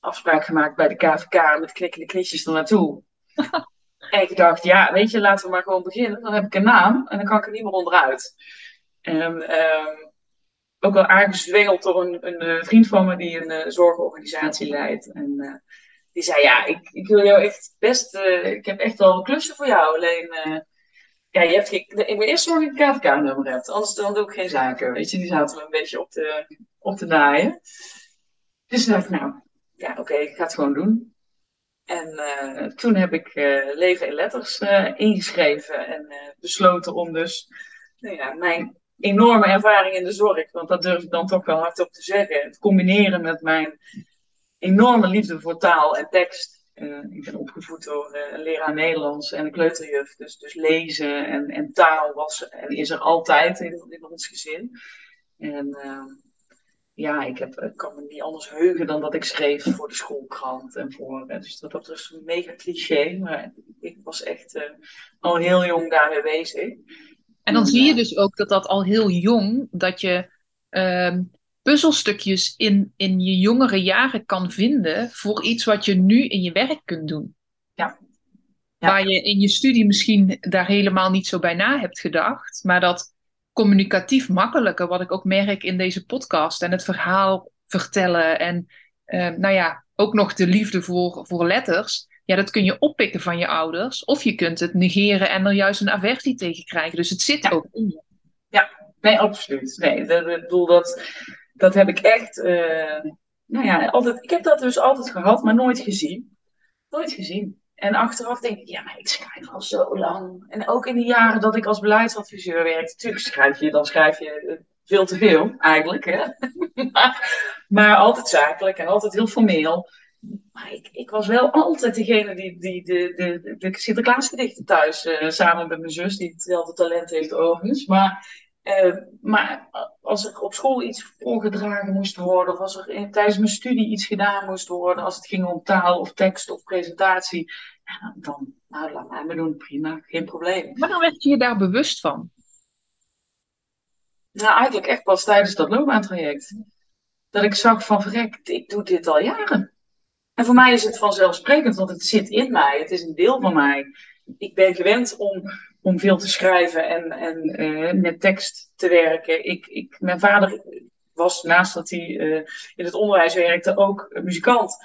S2: Afspraak gemaakt bij de KVK met knikkende knietjes er naartoe. <laughs> en ik dacht, ja, weet je, laten we maar gewoon beginnen. Dan heb ik een naam en dan kan ik er niet meer onderuit. En uh, ook wel aangezwengeld door een, een, een, vriend van me die een uh, zorgorganisatie leidt. En die zei, ja, ik, ik wil jou echt best, ik heb echt wel klussen voor jou. Alleen, uh, ja, je hebt geen, ik moet eerst zorgen dat je een KVK-nummer hebt. Anders dan doe ik geen zaken. Weet je, die zaten we een beetje op te, op te naaien. Dus dacht ik, nou, ja, oké, ik ga het gewoon doen. En uh, toen heb ik Leven in Letters ingeschreven en besloten om dus, nou ja, mijn enorme ervaring in de zorg, want dat durf ik dan toch wel hardop te zeggen, het combineren met mijn enorme liefde voor taal en tekst. Uh, ik ben opgevoed door uh, een leraar Nederlands en een kleuterjuf. Dus, dus lezen en, en taal was en is er altijd in, in ons gezin. En uh, ja, ik, heb, ik kan me niet anders heugen dan dat ik schreef voor de schoolkrant. En voor, dus dat, dat is een mega cliché, maar ik was echt al heel jong daarmee bezig.
S1: En dan zie je dus ook dat dat al heel jong, dat je ehm, puzzelstukjes in, in je jongere jaren kan vinden voor iets wat je nu in je werk kunt doen.
S2: Ja.
S1: Ja. Waar je in je studie misschien daar helemaal niet zo bij na hebt gedacht, maar dat communicatief makkelijker, wat ik ook merk in deze podcast en het verhaal vertellen en uh, nou ja, ook nog de liefde voor, voor letters. Ja, dat kun je oppikken van je ouders. Of je kunt het negeren en er juist een aversie tegen krijgen. Dus het zit ook in je.
S2: Ja, nee, absoluut. Nee, ik bedoel, dat, dat heb ik echt. Uh, nou ja, altijd, ik heb dat dus altijd gehad, maar nooit gezien. Nooit gezien. En achteraf denk ik, ja, maar ik schrijf al zo lang. En ook in de jaren dat ik als beleidsadviseur werkte, natuurlijk schrijf je, dan schrijf je eh, veel te veel eigenlijk. Hè? <laughs> maar, altijd zakelijk en altijd heel formeel. Maar ik, ik was wel altijd degene die, die de, de, de Sinterklaasgedichten thuis, uh, samen met mijn zus, die hetzelfde talent heeft overigens. Maar, uh, maar als er op school iets voorgedragen moest worden, of als er in, tijdens mijn studie iets gedaan moest worden, als het ging om taal of tekst of presentatie, ja, dan, nou, laat mij maar doen, prima, geen probleem.
S1: Maar dan werd je je daar bewust van?
S2: Nou, eigenlijk echt pas tijdens dat loopbaantraject. Dat ik zag van, verrek, ik doe dit al jaren. En voor mij is het vanzelfsprekend, want het zit in mij. Het is een deel van mij. Ik ben gewend om, om veel te schrijven en, en uh, met tekst te werken. Ik, ik, mijn vader was, naast dat hij uh, in het onderwijs werkte, ook muzikant.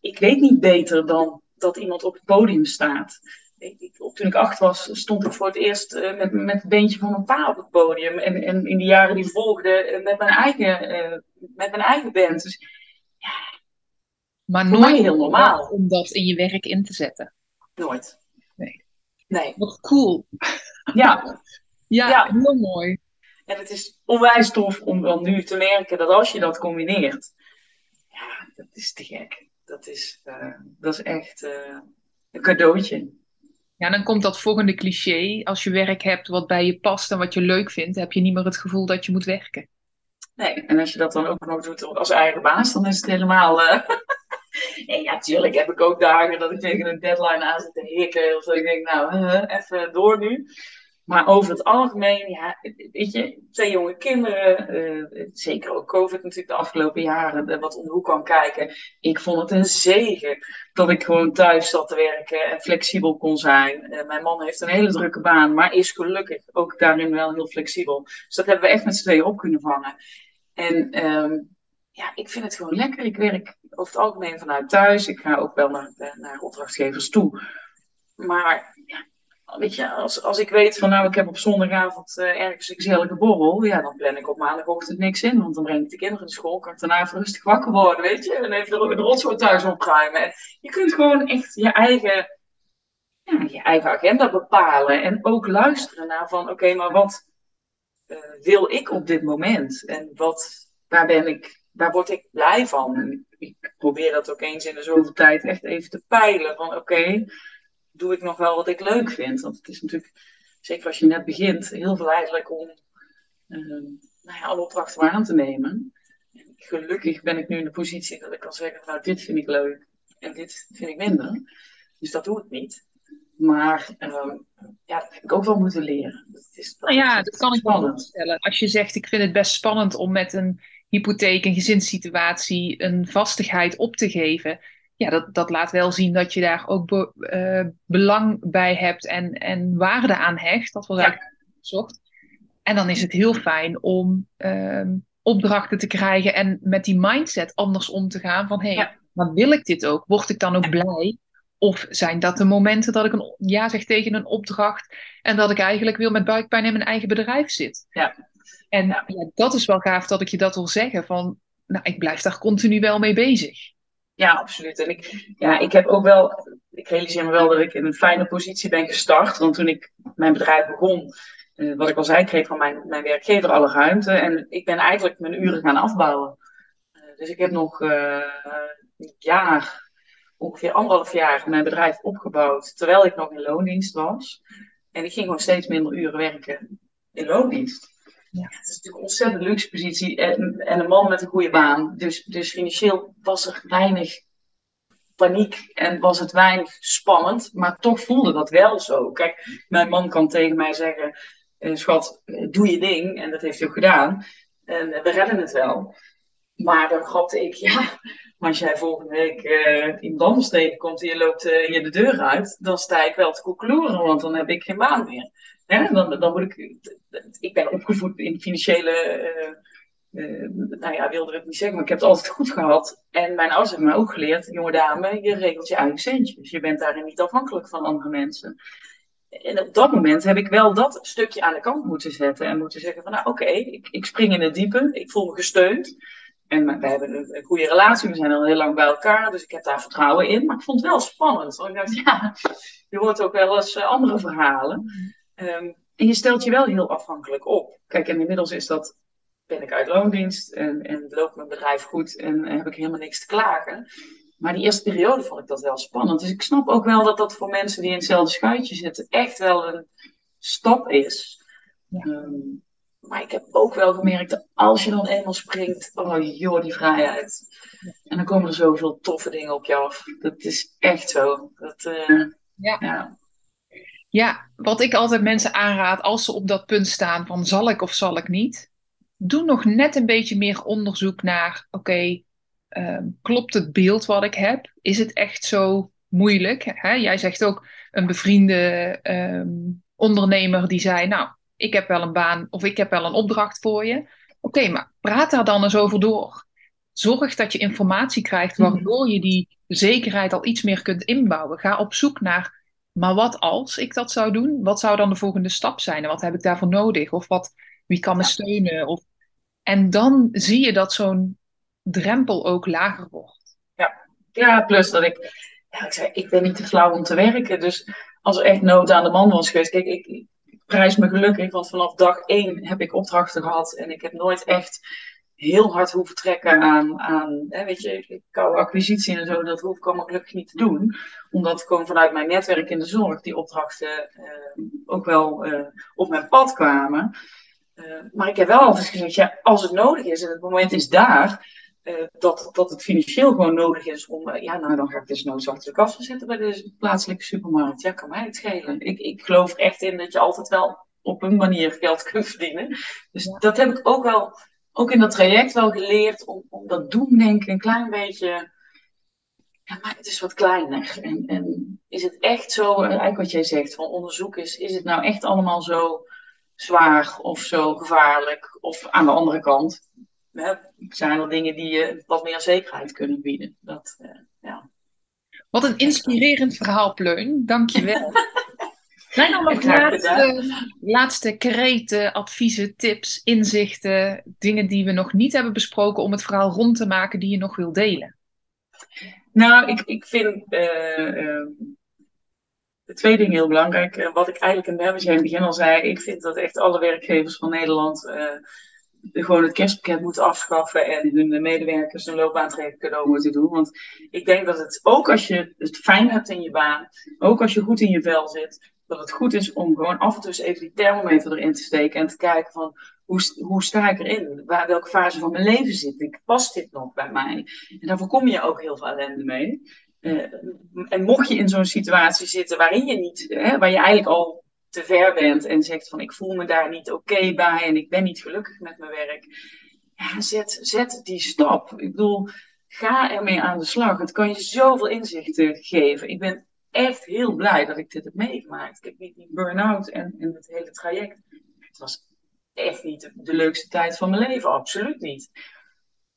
S2: Ik weet niet beter dan dat iemand op het podium staat. Ik, ik, toen ik acht was, stond ik voor het eerst uh, met, met het beentje van mijn pa op het podium. En, en in de jaren die volgden met, mijn eigen, met mijn eigen band. Dus ja,
S1: maar nooit heel normaal. om dat in je werk in te zetten.
S2: Nooit.
S1: Nee. Wat cool.
S2: Ja.
S1: ja, ja, heel mooi.
S2: En het is onwijs tof om dan nu te merken dat als je dat combineert, ja, dat is te gek. Dat is, uh, dat is echt uh, een cadeautje.
S1: Ja, dan komt dat volgende cliché. Als je werk hebt wat bij je past en wat je leuk vindt, heb je niet meer het gevoel dat je moet werken.
S2: Nee, en als je dat dan ook nog doet als eigen baas, dan is het helemaal. Uh, <laughs> <laughs> En ja, tuurlijk heb ik ook dagen dat ik tegen een deadline aan zit te hikken. Of dat ik denk, nou, even door nu. Maar over het algemeen, ja, weet je, twee jonge kinderen, uh, zeker ook COVID natuurlijk de afgelopen jaren, wat om de hoek kan kijken. Ik vond het een zegen dat ik gewoon thuis zat te werken en flexibel kon zijn. Uh, mijn man heeft een hele drukke baan, maar is gelukkig ook daarin wel heel flexibel. Dus dat hebben we echt met z'n tweeën op kunnen vangen. En um, ja, ik vind het gewoon lekker. Ik werk over het algemeen vanuit thuis. Ik ga ook wel naar, naar opdrachtgevers toe. Maar ja, weet je, als, als ik weet van nou, ik heb op zondagavond uh, ergens een gezellige borrel, ja, dan plan ik op maandagochtend niks in. Want dan breng ik de kinderen naar school, kan ik daarna rustig wakker worden, weet je. En even de, de rotzooi thuis opruimen. En je kunt gewoon echt je eigen, ja, je eigen agenda bepalen. En ook luisteren naar van, oké, maar wat uh, wil ik op dit moment? En wat, waar ben ik daar word ik blij van. Ik probeer dat ook eens in de zoveel tijd echt even te peilen. Van oké, doe ik nog wel wat ik leuk vind? Want het is natuurlijk, zeker als je net begint, heel verleidelijk om uh, nou ja, alle opdrachten waar aan te nemen. En gelukkig ben ik nu in de positie dat ik kan zeggen, nou dit vind ik leuk en dit vind ik minder. Dus dat doe ik niet. Maar uh, ja, dat heb ik ook wel moeten leren. Dat is,
S1: dat nou ja, dat kan ik wel voorstellen. Als je zegt, ik vind het best spannend om met een hypotheek, een gezinssituatie, een vastigheid op te geven. Ja, dat, dat laat wel zien dat je daar ook be, uh, belang bij hebt en, en waarde aan hecht. Dat was ja. eigenlijk gezocht. En dan is het heel fijn om uh, opdrachten te krijgen en met die mindset anders om te gaan. Van hé, hey, ja. maar wil ik dit ook? Word ik dan ook blij? Of zijn dat de momenten dat ik een ja zeg tegen een opdracht en dat ik eigenlijk weer met buikpijn in mijn eigen bedrijf zit?
S2: Ja.
S1: En ja. Ja, dat is wel gaaf dat ik je dat wil zeggen. Van, nou, ik blijf daar continu wel mee bezig.
S2: Ja, absoluut. En ik, ja, ik heb ook wel, ik realiseer me wel dat ik in een fijne positie ben gestart. Want toen ik mijn bedrijf begon, uh, wat ik al zei, kreeg van mijn, mijn werkgever alle ruimte. En ik ben eigenlijk mijn uren gaan afbouwen. Uh, dus ik heb nog uh, een jaar, ongeveer anderhalf jaar, mijn bedrijf opgebouwd. Terwijl ik nog in loondienst was. En ik ging gewoon steeds minder uren werken in loondienst. Ja. Het is natuurlijk een ontzettend luxe positie en, en, een man met een goede baan. Dus, dus financieel was er weinig paniek en was het weinig spannend. Maar toch voelde dat wel zo. Kijk, mijn man kan tegen mij zeggen: eh, Schat, doe je ding. En dat heeft hij ook gedaan. En we redden het wel. Maar dan grapte ik, ja, maar als jij volgende week uh, iemand tegenkomt en je loopt uh, je de deur uit, dan sta ik wel te koekloeren, want dan heb ik geen baan meer. Dan, dan ik, ik ben opgevoed in financiële, uh, nou ja, wilde het niet zeggen, maar ik heb het altijd goed gehad. En mijn ouders hebben mij ook geleerd, jonge dame, je regelt je eigen centjes. Je bent daarin niet afhankelijk van andere mensen. En op dat moment heb ik wel dat stukje aan de kant moeten zetten en moeten zeggen van nou oké, ik, ik spring in het diepe, ik voel me gesteund. En we hebben een, goede relatie, we zijn al heel lang bij elkaar, dus ik heb daar vertrouwen in. Maar ik vond het wel spannend. Want ik dacht, ja, je hoort ook wel eens eh, andere verhalen. Um, en je stelt je wel heel afhankelijk op. Kijk, en inmiddels is dat, ben ik uit loondienst en, en loopt mijn bedrijf goed en heb ik helemaal niks te klagen. Maar die eerste periode vond ik dat wel spannend. Dus ik snap ook wel dat dat voor mensen die in hetzelfde schuitje zitten echt wel een stap is. Ja. Ehm, maar ik heb ook wel gemerkt dat als je dan eenmaal springt, oh joh, die vrijheid. En dan komen er zoveel toffe dingen op je af. Dat is echt zo. Dat, uh, ja.
S1: ja. Ja, wat ik altijd mensen aanraad als ze op dat punt staan van zal ik of zal ik niet. Doe nog net een beetje meer onderzoek naar, oké, ehm, klopt het beeld wat ik heb? Is het echt zo moeilijk? Hè? Jij zegt ook een bevriende um, ondernemer die zei, nou, ik heb wel een baan of ik heb wel een opdracht voor je. Oké, maar praat daar dan eens over door. Zorg dat je informatie krijgt mhm. waardoor je die zekerheid al iets meer kunt inbouwen. Ga op zoek naar, maar wat als ik dat zou doen? Wat zou dan de volgende stap zijn? En wat heb ik daarvoor nodig? Of wat, wie kan me steunen? Of... En dan zie je dat zo'n drempel ook lager wordt.
S2: Ja, ja plus dat ik, ja, ik zei, ik ben niet te flauw om te werken. Dus als er echt nood aan de man was geweest, kijk, ik, prijs me gelukkig, want vanaf dag één heb ik opdrachten gehad en ik heb nooit echt heel hard hoeven trekken aan, aan hè, weet je, koude acquisitie en zo. Dat hoef ik allemaal gelukkig niet te doen. Omdat gewoon vanuit mijn netwerk in de zorg die opdrachten uh, ook wel uh, op mijn pad kwamen. Uh, maar ik heb wel altijd gezegd, ja, als het nodig is en het moment is daar, dat, dat het financieel gewoon nodig is om, ja, nou dan ga ik dus noodzakelijk de kassa zetten bij de plaatselijke supermarkt. Ja, kan mij het schelen. Ik, ik geloof echt in dat je altijd wel op een manier geld kunt verdienen. Dus dat heb ik ook wel, ook in dat traject wel geleerd om, om dat doen denken een klein beetje, ja, maak het is wat kleiner. En, en is het echt zo, eigenlijk wat jij zegt, van onderzoek is, is het nou echt allemaal zo zwaar of zo gevaarlijk? Of aan de andere kant, hè, zijn er dingen die je wat meer zekerheid kunnen bieden. Dat, uh, ja.
S1: Wat een inspirerend verhaal, Pleun. Dank je wel. <laughs> Zijn er nog laatste, laatste kreten, adviezen, tips, inzichten, dingen die we nog niet hebben besproken om het verhaal rond te maken die je nog wil delen?
S2: Nou, ik, ik vind uh, uh, twee dingen heel belangrijk. Wat ik eigenlijk in het begin al zei, ik vind dat echt alle werkgevers van Nederland gewoon het kerstpakket moeten afschaffen en hun medewerkers een loopbaantrekker cadeau moeten doen. Want ik denk dat het, ook als je het fijn hebt in je baan, ook als je goed in je vel zit, dat het goed is om gewoon af en toe eens even die thermometer erin te steken en te kijken van hoe, hoe sta ik erin? Waar, welke fase van mijn leven zit ik? Past dit nog bij mij? En daar voorkom je ook heel veel ellende mee. Uh, en mocht je in zo'n situatie zitten waarin je niet, hè, waar je eigenlijk al te ver bent en zegt van ik voel me daar niet oké bij en ik ben niet gelukkig met mijn werk. Ja, zet, zet die stap. Ik bedoel, ga ermee aan de slag. Het kan je zoveel inzichten geven. Ik ben echt heel blij dat ik dit heb meegemaakt. Ik heb niet die burn-out en, en het hele traject. Het was echt niet de, leukste tijd van mijn leven, absoluut niet.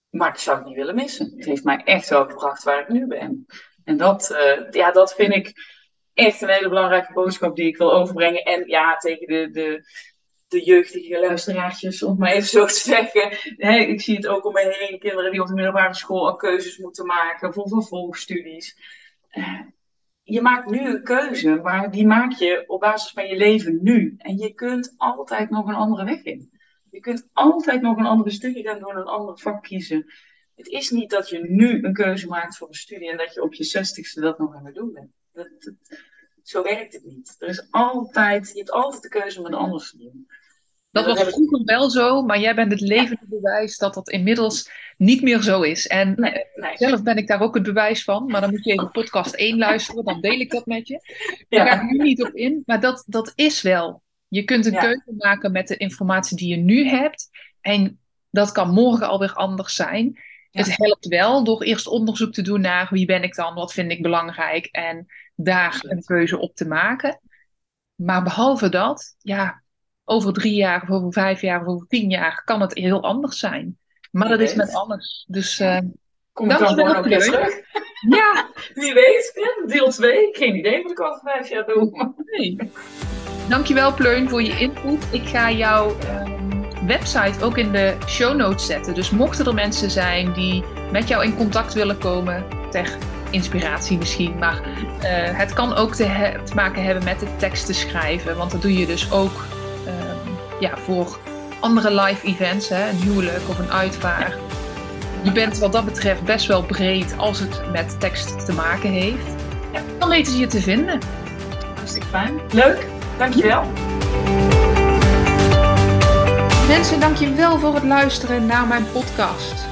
S2: Maar ik zou het niet willen missen. Het heeft mij echt wel gebracht waar ik nu ben. En dat, uh, ja, dat vind ik echt een hele belangrijke boodschap die ik wil overbrengen. En ja, tegen de, de, de jeugdige luisteraartjes, om maar even zo te zeggen. ik zie het ook om me heen, kinderen die op de middelbare school al keuzes moeten maken voor vervolgstudies. Uh, je maakt nu een keuze, maar die maak je op basis van je leven nu. En je kunt altijd nog een andere weg in. Je kunt altijd nog een andere studie gaan doen, een ander vak kiezen. Het is niet dat je nu een keuze maakt voor een studie en dat je op je zestigste dat nog aan het doen bent. Dat, zo werkt het niet. Er is altijd, je hebt altijd de keuze om het anders te doen.
S1: Dat was vroeger wel zo, maar jij bent het levende bewijs dat dat inmiddels niet meer zo is. En nee, nee. zelf ben ik daar ook het bewijs van, maar dan moet je even podcast 1 luisteren, dan deel ik dat met je. Daar ga ik nu niet op in, maar dat, dat is wel. Je kunt een ja. keuze maken met de informatie die je nu hebt. En Dat kan morgen alweer anders zijn.
S2: Ja.
S1: Het helpt wel door eerst onderzoek te doen naar wie ben ik dan, wat vind ik belangrijk en daar een keuze op te maken. Maar behalve dat, ja, over drie jaar of over vijf jaar of over tien jaar kan het heel anders zijn. Maar
S2: Wie
S1: dat is met alles. Dus eh,
S2: Kom ik dan gewoon ook weer terug? <laughs>
S1: ja,
S2: Wie weet, deel 2. Geen idee wat ik over vijf jaar doe.
S1: nee. Dankjewel Pleun voor je input. Ik ga jouw ehm, website ook in de show notes zetten. Dus mochten er mensen zijn die met jou in contact willen komen, ter inspiratie misschien, maar eh, het kan ook te, maken hebben met het teksten schrijven, want dat doe je dus ook ja, voor andere live events, hè, een huwelijk of een uitvaart. Je bent wat dat betreft best wel breed als het met tekst te maken heeft.
S2: Ja.
S1: Dan weten ze je te vinden.
S2: Hartstikke fijn. Leuk, dankjewel.
S1: Mensen, dankjewel voor het luisteren naar mijn podcast.